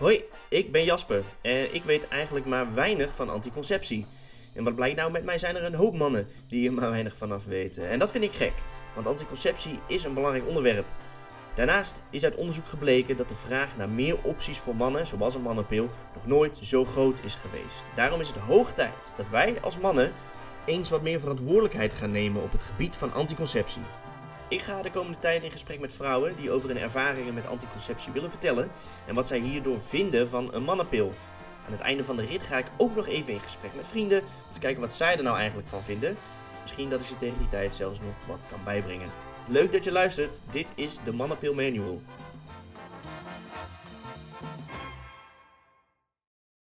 Hoi, ik ben Jasper en ik weet eigenlijk maar weinig van anticonceptie. En wat blijkt nou, met mij zijn er een hoop mannen die er maar weinig vanaf weten. En dat vind ik gek, want anticonceptie is een belangrijk onderwerp. Daarnaast is uit onderzoek gebleken dat de vraag naar meer opties voor mannen, zoals een mannenpil, nog nooit zo groot is geweest. Daarom is het hoog tijd dat wij als mannen eens wat meer verantwoordelijkheid gaan nemen op het gebied van anticonceptie. Ik ga de komende tijd in gesprek met vrouwen die over hun ervaringen met anticonceptie willen vertellen en wat zij hierdoor vinden van een mannenpil. Aan het einde van de rit ga ik ook nog even in gesprek met vrienden om te kijken wat zij er nou eigenlijk van vinden. Misschien dat ik ze tegen die tijd zelfs nog wat kan bijbrengen. Leuk dat je luistert. Dit is de Mannenpil Manual.